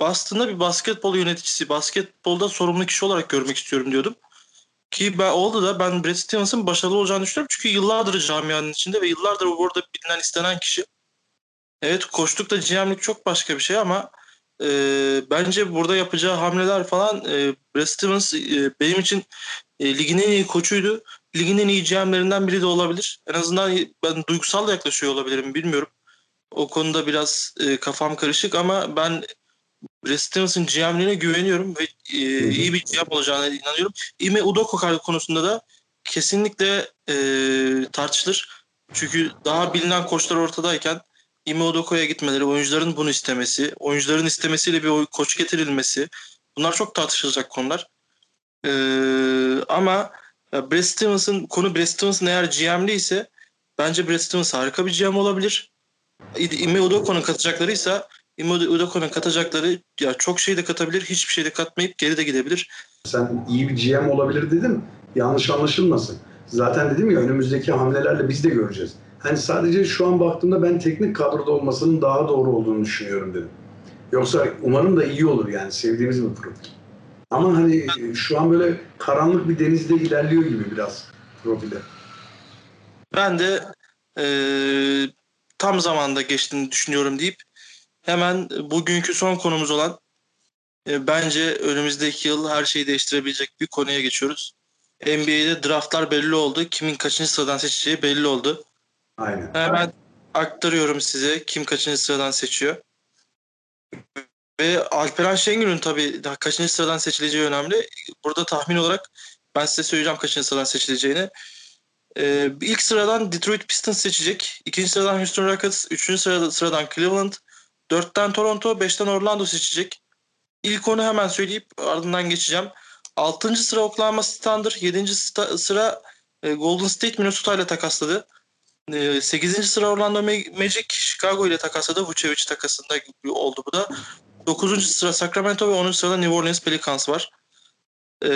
Boston'da bir basketbol yöneticisi, basketbolda sorumlu kişi olarak görmek istiyorum diyordum. Ki ben oldu da ben Brad Stevens'ın başarılı olacağını düşünüyorum. Çünkü yıllardır camianın içinde ve yıllardır bu arada bilinen istenen kişi. Evet koçluk da GM'lik çok başka bir şey ama e, bence burada yapacağı hamleler falan e, Brad Stevens e, benim için e, ligin en iyi koçuydu. Ligin en iyi GM'lerinden biri de olabilir. En azından ben duygusal yaklaşıyor olabilirim bilmiyorum. O konuda biraz e, kafam karışık ama ben Brad Stevens'ın GM'liğine güveniyorum ve e, iyi bir GM olacağına inanıyorum. Ime Udoka konusunda da kesinlikle e, tartışılır. Çünkü daha bilinen koçlar ortadayken Ime Udoko'ya gitmeleri, oyuncuların bunu istemesi, oyuncuların istemesiyle bir koç getirilmesi bunlar çok tartışılacak konular. E, ama Brad Stevens'ın konu Brad Stevens'ın eğer GM'li ise bence Brad Stevens harika bir GM olabilir. Ime Udoko'nun katacakları Ime Udoko'nun katacakları ya çok şey de katabilir, hiçbir şey de katmayıp geri de gidebilir. Sen iyi bir GM olabilir dedim. Yanlış anlaşılmasın. Zaten dedim ya önümüzdeki hamlelerle biz de göreceğiz. Hani sadece şu an baktığımda ben teknik kadroda olmasının daha doğru olduğunu düşünüyorum dedim. Yoksa umarım da iyi olur yani sevdiğimiz bir profil. Ama hani şu an böyle karanlık bir denizde ilerliyor gibi biraz profile. Ben de e, tam zamanda geçtiğini düşünüyorum deyip hemen bugünkü son konumuz olan e, bence önümüzdeki yıl her şeyi değiştirebilecek bir konuya geçiyoruz. NBA'de draftlar belli oldu. Kimin kaçıncı sıradan seçeceği belli oldu. Aynen. Hemen aktarıyorum size kim kaçıncı sıradan seçiyor. Ve Alperen Şengül'ün tabii kaçıncı sıradan seçileceği önemli. Burada tahmin olarak ben size söyleyeceğim kaçıncı sıradan seçileceğini. Ee, ilk sıradan Detroit Pistons seçecek. ikinci sıradan Houston Rockets. Üçüncü sırada, sıradan Cleveland. Dörtten Toronto. Beşten Orlando seçecek. İlk onu hemen söyleyip ardından geçeceğim. Altıncı sıra Oklahoma Thunder. Yedinci sıra e, Golden State Minnesota ile takasladı. 8. sıra Orlando Magic Chicago ile takasladı. Vucevic takasında oldu bu da. 9. sıra Sacramento ve 10. sırada New Orleans Pelicans var. Ee,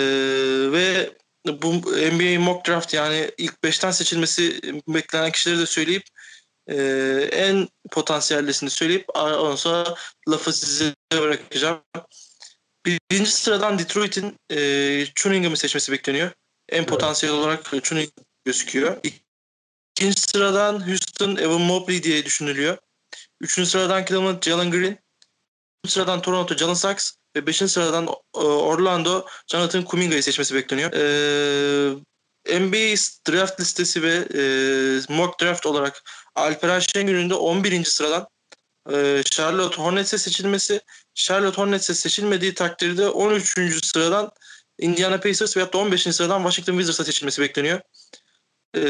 ve bu NBA mock draft yani ilk 5'ten seçilmesi beklenen kişileri de söyleyip e, en potansiyellisini söyleyip ondan sonra lafı size bırakacağım. Birinci sıradan Detroit'in e, Chunningham'ı seçmesi bekleniyor. En potansiyel olarak Chunningham gözüküyor. İkinci sıradan Houston Evan Mobley diye düşünülüyor. Üçüncü sıradan Cleveland Jalen Green. Üçüncü sıradan Toronto Jalen Sachs. Ve beşinci sıradan e, Orlando Jonathan Kuminga'yı seçmesi bekleniyor. Ee, NBA draft listesi ve e, mock draft olarak Alperen Şengül'ün de 11. sıradan e, Charlotte Hornets'e seçilmesi. Charlotte Hornets'e seçilmediği takdirde 13. sıradan Indiana Pacers veyahut da 15. sıradan Washington Wizards'a seçilmesi bekleniyor e,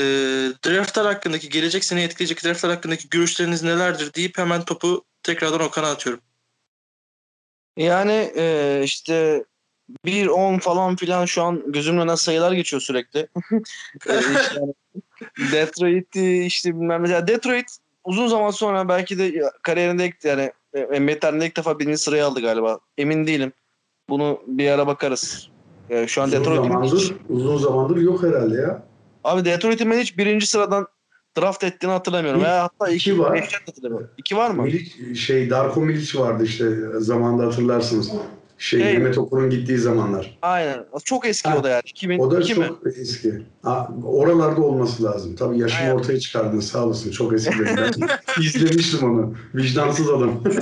draftlar hakkındaki gelecek sene etkileyecek draftlar hakkındaki görüşleriniz nelerdir deyip hemen topu tekrardan Okan'a atıyorum. Yani e, işte 1-10 falan filan şu an gözümün önüne sayılar geçiyor sürekli. e, işte Detroit işte bilmem mesela Detroit uzun zaman sonra belki de kariyerinde ilk yani NBA tarihinde ilk defa birinci sıraya aldı galiba. Emin değilim. Bunu bir ara bakarız. Yani şu an uzun Detroit'in zamandır, uzun zamandır yok herhalde ya. Abi Detroit'in ben hiç birinci sıradan draft ettiğini hatırlamıyorum. Veya hatta iki, iki var. hatırlamıyorum. İki var mı? Milic, şey Darko Milic vardı işte zamanında hatırlarsınız. Şey Hey. Mehmet Okur'un gittiği zamanlar. Aynen. Çok eski Ha, o da yani. 2000, O da 2000. çok eski. Ha, oralarda olması lazım. Tabii yaşını Aynen. ortaya çıkardın sağ olasın. Çok eski. İzlemiştim onu. Vicdansız adam.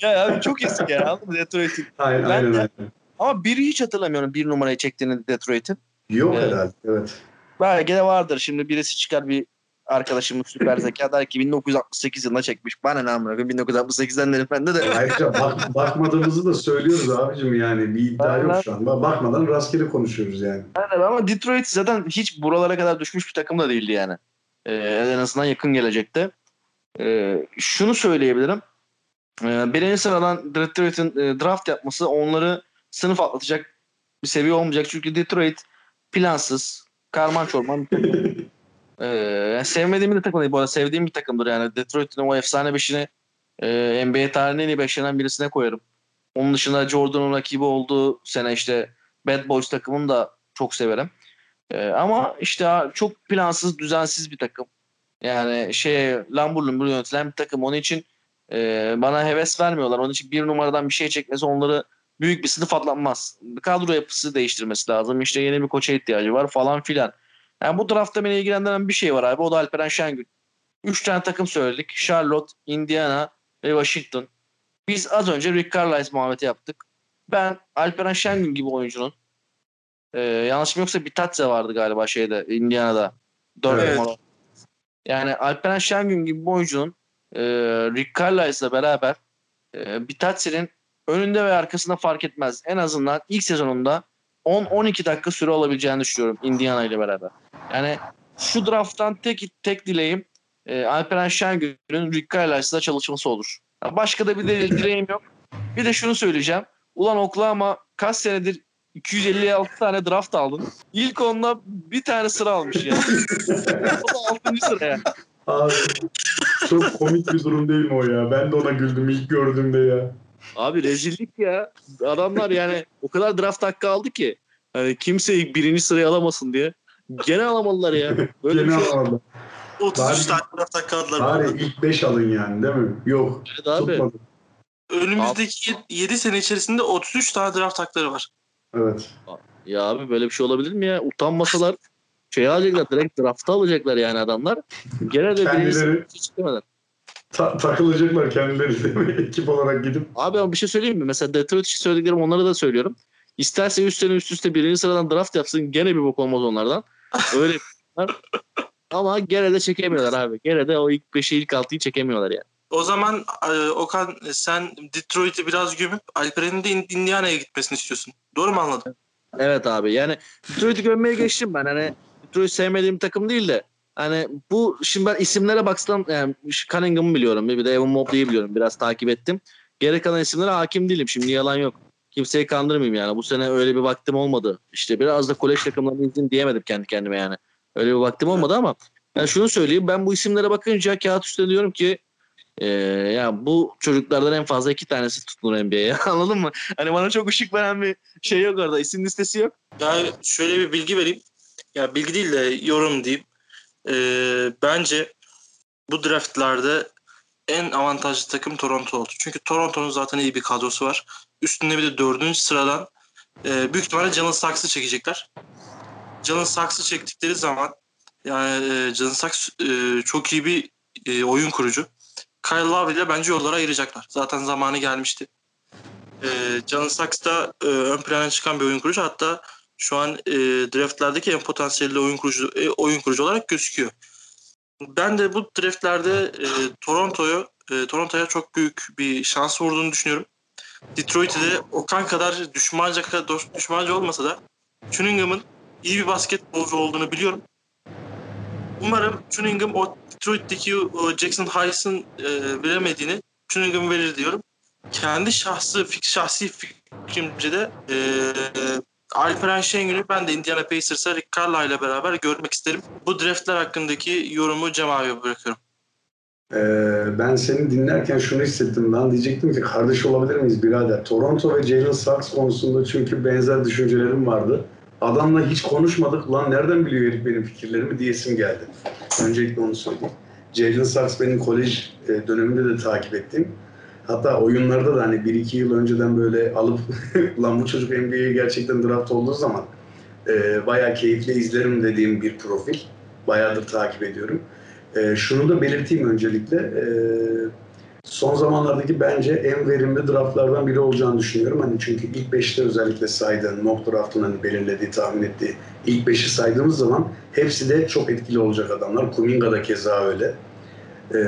Ya abi çok eski ya. Anladın mı? Detroit'in. aynen Ben aynen. de- aynen. Ama biri hiç hatırlamıyorum bir numarayı çektiğini Detroit'in. Yok Evet. herhalde. Evet. Belki de vardır. Şimdi birisi çıkar bir arkadaşımız süper zeka der ki 1968 yılında çekmiş. Bana ne amına koyayım 1968'den derim bende de. Ayrıca bak, bakmadığımızı da söylüyoruz abicim yani. Bir iddia Aynen. yok şu an. Bak- Bakmadan rastgele konuşuyoruz yani. Aynen ama Detroit zaten hiç buralara kadar düşmüş bir takım da değildi yani. Ee, en azından yakın gelecekte. Ee, şunu söyleyebilirim. Ee, birinci sıradan Detroit'in e, draft yapması onları sınıf atlatacak bir seviye olmayacak. Çünkü Detroit plansız, karman çorman bir. Ee, sevmediğim bir takım değil bu arada. Sevdiğim bir takımdır yani. Detroit'in o efsane beşini e, NBA tarihinin en iyi beşlerinden birisine koyarım. Onun dışında Jordan'ın rakibi olduğu sene işte Bad Boys takımını da çok severim. Ee, ama işte çok plansız, düzensiz bir takım. Yani şey lambur lumbur yönetilen bir takım. Onun için e, bana heves vermiyorlar. Onun için bir numaradan bir şey çekmesi onları büyük bir sınıf atlatmaz. Kadro yapısı değiştirmesi lazım. İşte yeni bir koça ihtiyacı var falan filan. Yani bu draftta beni ilgilendiren bir şey var abi. O da Alperen Şengün. Üç tane takım söyledik. Charlotte, Indiana ve Washington. Biz az önce Rick Carlisle muhabbeti yaptık. Ben Alperen Şengün gibi oyuncunun e, yanlışım yoksa Bitatse vardı galiba şeyde Indiana'da. Dört Evet. numara. Yani Alperen Şengün gibi bir oyuncunun e, Rick Carlisle'la beraber e, Bitatse'nin önünde ve arkasında fark etmez. En azından ilk sezonunda 10-12 dakika süre olabileceğini düşünüyorum Indiana ile beraber. Yani şu drafttan tek tek dileğim e, Alperen Şengün'ün Rick Carlisle'la çalışması olur. Ya başka da bir de dileğim yok. Bir de şunu söyleyeceğim. Ulan Oklahoma kaç senedir 256 tane draft aldın. İlk onda bir tane sıra almış ya. o da 6. sıra ya. Abi, çok komik bir durum değil mi o ya? Ben de ona güldüm ilk gördüğümde ya. Abi rezillik ya. Adamlar yani o kadar draft hakkı aldı ki. Hani kimse ilk birinci sırayı alamasın diye. Gene alamadılar ya. Böyle Gene şey alamadım. 33 Bari- tane draft hakkı aldılar. Bari ilk 5 alın yani değil mi? Yok. Evet abi. Önümüzdeki 7 sene içerisinde 33 tane draft hakları var. Evet. Ya abi böyle bir şey olabilir mi ya? Utanmasalar şey alacaklar. Direkt draft'a alacaklar yani adamlar. Gene de Kendileri- sıraya çıkamadılar. Ta- takılacaklar kendileri değil mi? Ekip olarak gidip. Abi ama bir şey söyleyeyim mi? Mesela Detroit için söylediklerim onları da söylüyorum. İsterse 3 sene üst üste birinci sıradan draft yapsın gene bir bok olmaz onlardan. Öyle yapıyorlar. Ama gene de çekemiyorlar abi. Gene de o ilk 5'i ilk 6'yı çekemiyorlar yani. O zaman e, Okan sen Detroit'i biraz gömüp Alperen'in de Indiana'ya gitmesini istiyorsun. Doğru mu anladım? Evet abi yani Detroit'i gömmeye geçtim ben. Hani Detroit sevmediğim takım değil de hani bu şimdi ben isimlere baksam yani Cunningham'ı biliyorum. Bir de Evan Mobley'i biliyorum. Biraz takip ettim. Geri kalan isimlere hakim değilim. Şimdi yalan yok. Kimseyi kandırmayayım yani. Bu sene öyle bir vaktim olmadı. İşte biraz da kolej takımlarını izleyin diyemedim kendi kendime yani. Öyle bir vaktim olmadı ama yani şunu söyleyeyim. Ben bu isimlere bakınca kağıt üstüne diyorum ki ee, ya bu çocuklardan en fazla iki tanesi tutunur NBA'ye. Anladın mı? Hani bana çok ışık veren bir şey yok orada. İsim listesi yok. Ya şöyle bir bilgi vereyim. Ya bilgi değil de yorum diyeyim. Ee, bence bu draftlarda en avantajlı takım Toronto oldu. Çünkü Toronto'nun zaten iyi bir kadrosu var. Üstünde bir de dördüncü sıradan e, büyük ihtimalle Jalen Saks'ı çekecekler. Jalen Saks'ı çektikleri zaman yani e, Jalen Saks e, çok iyi bir e, oyun kurucu. Kyle Lowry ile bence yolları ayıracaklar. Zaten zamanı gelmişti. E, Jalen Saks da e, ön plana çıkan bir oyun kurucu. Hatta şu an e, draftlardaki en potansiyelli oyun kurucu e, oyun kurucu olarak gözüküyor. Ben de bu draftlerde e, Toronto'yu e, Toronto'ya çok büyük bir şans vurduğunu düşünüyorum. Detroit'i de Okan kadar düşmanca kadar düşmanca olmasa da Cunningham'ın iyi bir basketbolcu olduğunu biliyorum. Umarım Cunningham o Detroit'teki o Jackson Hayes'ın e, veremediğini Cunningham verir diyorum. Kendi şahsı fik- şahsi fikrimce de e, Alperen Şengün'ü ben de Indiana Pacers'a Rick Carlisle ile beraber görmek isterim. Bu draftlar hakkındaki yorumu Cem abiye bırakıyorum. Ee, ben seni dinlerken şunu hissettim. Ben diyecektim ki kardeş olabilir miyiz birader? Toronto ve Jalen Sachs konusunda çünkü benzer düşüncelerim vardı. Adamla hiç konuşmadık. Lan nereden biliyor herif benim fikirlerimi diyesim geldi. Öncelikle onu söyleyeyim. Jalen Sachs benim kolej e, döneminde de takip ettiğim Hatta oyunlarda da hani 1-2 yıl önceden böyle alıp ulan bu çocuk NBA'ye gerçekten draft olduğu zaman e, bayağı keyifle izlerim dediğim bir profil. Bayağıdır takip ediyorum. E, şunu da belirteyim öncelikle. E, son zamanlardaki bence en verimli draftlardan biri olacağını düşünüyorum. Hani çünkü ilk 5'te özellikle saydığın mock draft'ın hani belirlediği, tahmin ettiği ilk 5'i saydığımız zaman hepsi de çok etkili olacak adamlar. Kuminga da keza öyle. E,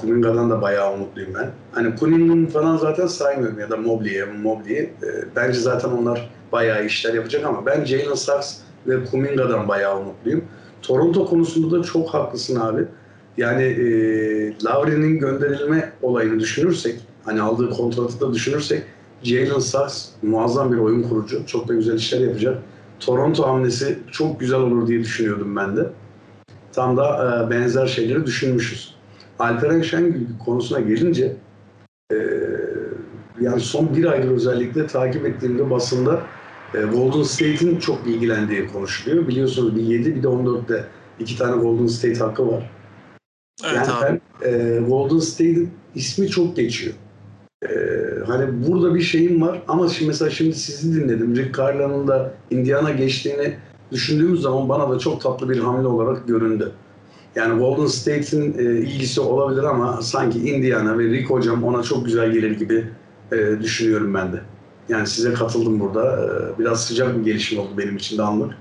Kuminga'dan da bayağı umutluyum ben. Hani Kunin'in falan zaten saymıyorum ya da Mobley'e, Mobley'i. E, bence zaten onlar bayağı işler yapacak ama ben Jalen Sachs ve Kuminga'dan bayağı umutluyum. Toronto konusunda da çok haklısın abi. Yani e, Lowry'nin gönderilme olayını düşünürsek, hani aldığı kontratı da düşünürsek Jalen Sachs muazzam bir oyun kurucu. Çok da güzel işler yapacak. Toronto hamlesi çok güzel olur diye düşünüyordum ben de. Tam da e, benzer şeyleri düşünmüşüz. Alperen Şengül konusuna gelince e, yani son bir aydır özellikle takip ettiğimde basında e, Golden State'in çok ilgilendiği konuşuluyor. Biliyorsunuz bir 7 bir de 14'te iki tane Golden State hakkı var. Evet yani abi. ben e, Golden State'in ismi çok geçiyor. E, hani burada bir şeyim var ama şimdi mesela şimdi sizi dinledim. Rick Carlisle'ın da Indiana geçtiğini düşündüğümüz zaman bana da çok tatlı bir hamle olarak göründü. Yani Golden State'in e, ilgisi olabilir ama sanki Indiana ve Rick hocam ona çok güzel gelir gibi e, düşünüyorum ben de. Yani size katıldım burada. E, biraz sıcak bir gelişim oldu benim için de anlık.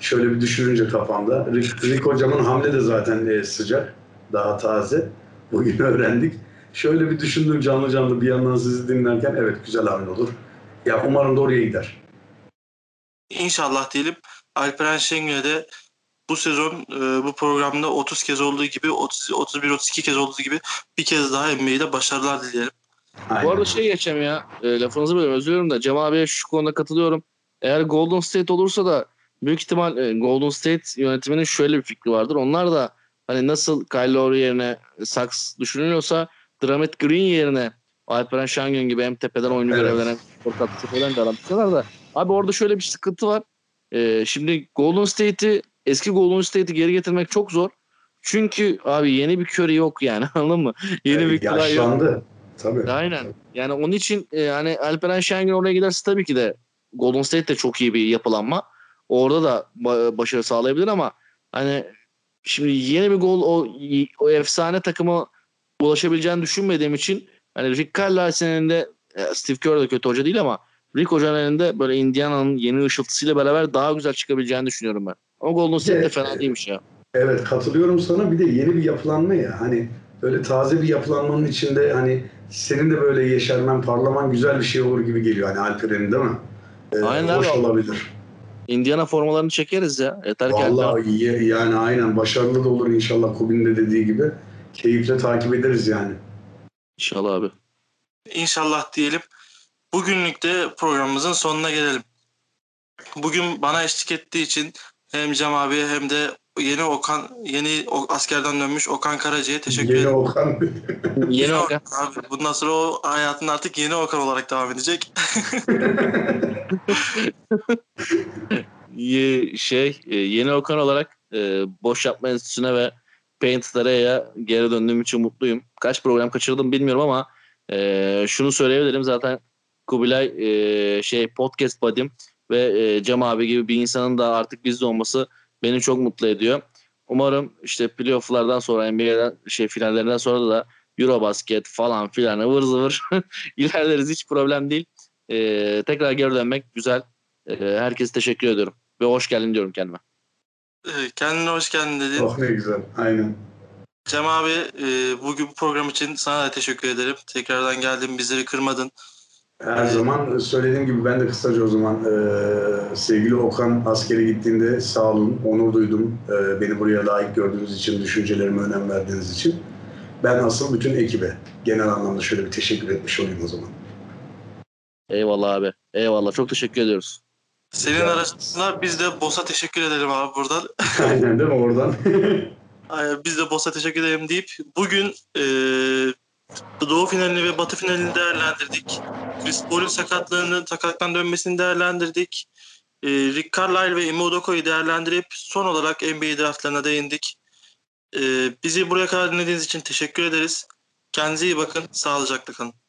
Şöyle bir düşününce kafamda. Rick, Rick hocamın hamle de zaten e, sıcak. Daha taze. Bugün öğrendik. Şöyle bir düşündüm canlı canlı bir yandan sizi dinlerken evet güzel hamle olur. Ya umarım da oraya gider. İnşallah diyelim Alperen Şengül'e de bu sezon e, bu programda 30 kez olduğu gibi 31-32 kez olduğu gibi bir kez daha NBA'de başarılar dileyelim. Aynen. Bu arada şey geçeceğim ya. E, lafınızı bölüyorum özür dilerim da Cem abiye şu konuda katılıyorum. Eğer Golden State olursa da büyük ihtimal e, Golden State yönetiminin şöyle bir fikri vardır. Onlar da hani nasıl Kyle Lowry yerine Sachs düşünülüyorsa Dramet Green yerine Alperen Şengün gibi hem tepeden oyunu Evet. görevlenen korkaklısı falan garantiyorlar da abi orada şöyle bir sıkıntı var. E, şimdi Golden State'i eski Golden State'i geri getirmek çok zor. Çünkü abi yeni bir Curry yok yani anladın mı? Yeni Evet, bir Clay yok. yaşlandı. Tabii. Aynen. Yani onun için e, yani Alperen Şengün oraya giderse tabii ki de Golden State de çok iyi bir yapılanma. Orada da ba- başarı sağlayabilir ama hani şimdi yeni bir gol o, o efsane takıma ulaşabileceğini düşünmediğim için hani Rick Carlisle'ın elinde e, Steve Kerr de kötü hoca değil ama Rick Hoca'nın elinde böyle Indiana'nın yeni ışıltısıyla beraber daha güzel çıkabileceğini düşünüyorum ben. Ama Golden State de Evet. fena değilmiş ya. Evet katılıyorum sana. Bir de yeni bir yapılanma ya. Hani böyle taze bir yapılanmanın içinde hani senin de böyle yeşermen, parlaman güzel bir şey olur gibi geliyor. Hani Alperen'in değil mi? Ee, Aynen hoş abi. olabilir. Indiana formalarını çekeriz ya. Yeter ki Vallahi iyi, yani aynen başarılı da olur inşallah Kubin de dediği gibi. Keyifle takip ederiz yani. İnşallah abi. İnşallah diyelim. Bugünlük de programımızın sonuna gelelim. Bugün bana eşlik ettiği için hem Cem abi hem de yeni Okan yeni o- askerden dönmüş Okan Karaca'ya teşekkür Yeni ederim. Okan. Yeni Okan. Abi bundan sonra o hayatında artık yeni Okan olarak devam edecek. Ye- şey e, yeni Okan olarak e, boş yapma enstitüsüne ve Paint Stara'ya geri döndüğüm için mutluyum. Kaç program kaçırdım bilmiyorum ama e, şunu söyleyebilirim zaten Kubilay e, şey podcast buddy'm ve e, Cem abi gibi bir insanın da artık bizde olması beni çok mutlu ediyor. Umarım işte playoff'lardan sonra NBA'den şey finallerinden sonra da Eurobasket falan filan ıvır zıvır ilerleriz hiç problem değil. E, tekrar geri dönmek güzel. E, herkese teşekkür ediyorum ve hoş geldin diyorum kendime. Ee, Kendine hoş geldin dedin. oh ne güzel. Aynen. Cem abi e, bugün bu program için sana da teşekkür ederim. Tekrardan geldin bizleri kırmadın. Her zaman söylediğim gibi ben de kısaca o zaman e, sevgili Okan askere gittiğinde sağ olun, onur duydum. E, beni buraya layık gördüğünüz için, düşüncelerime önem verdiğiniz için. Ben asıl bütün ekibe genel anlamda şöyle bir teşekkür etmiş olayım o zaman. Eyvallah abi. Eyvallah. Çok teşekkür ediyoruz. Senin Rica aracılığında biz de Boss'a teşekkür edelim abi buradan. Aynen değil mi oradan? Ay, Biz de Boss'a teşekkür edelim deyip bugün e, Doğu finalini ve Batı finalini değerlendirdik. Chris Paul'un sakatlığını, sakatlıktan dönmesini değerlendirdik. E, Rick Carlisle ve Ime Udoka'yı değerlendirip son olarak NBA draftlarına değindik. E, bizi buraya kadar dinlediğiniz için teşekkür ederiz. Kendinize iyi bakın. Sağlıcakla kalın.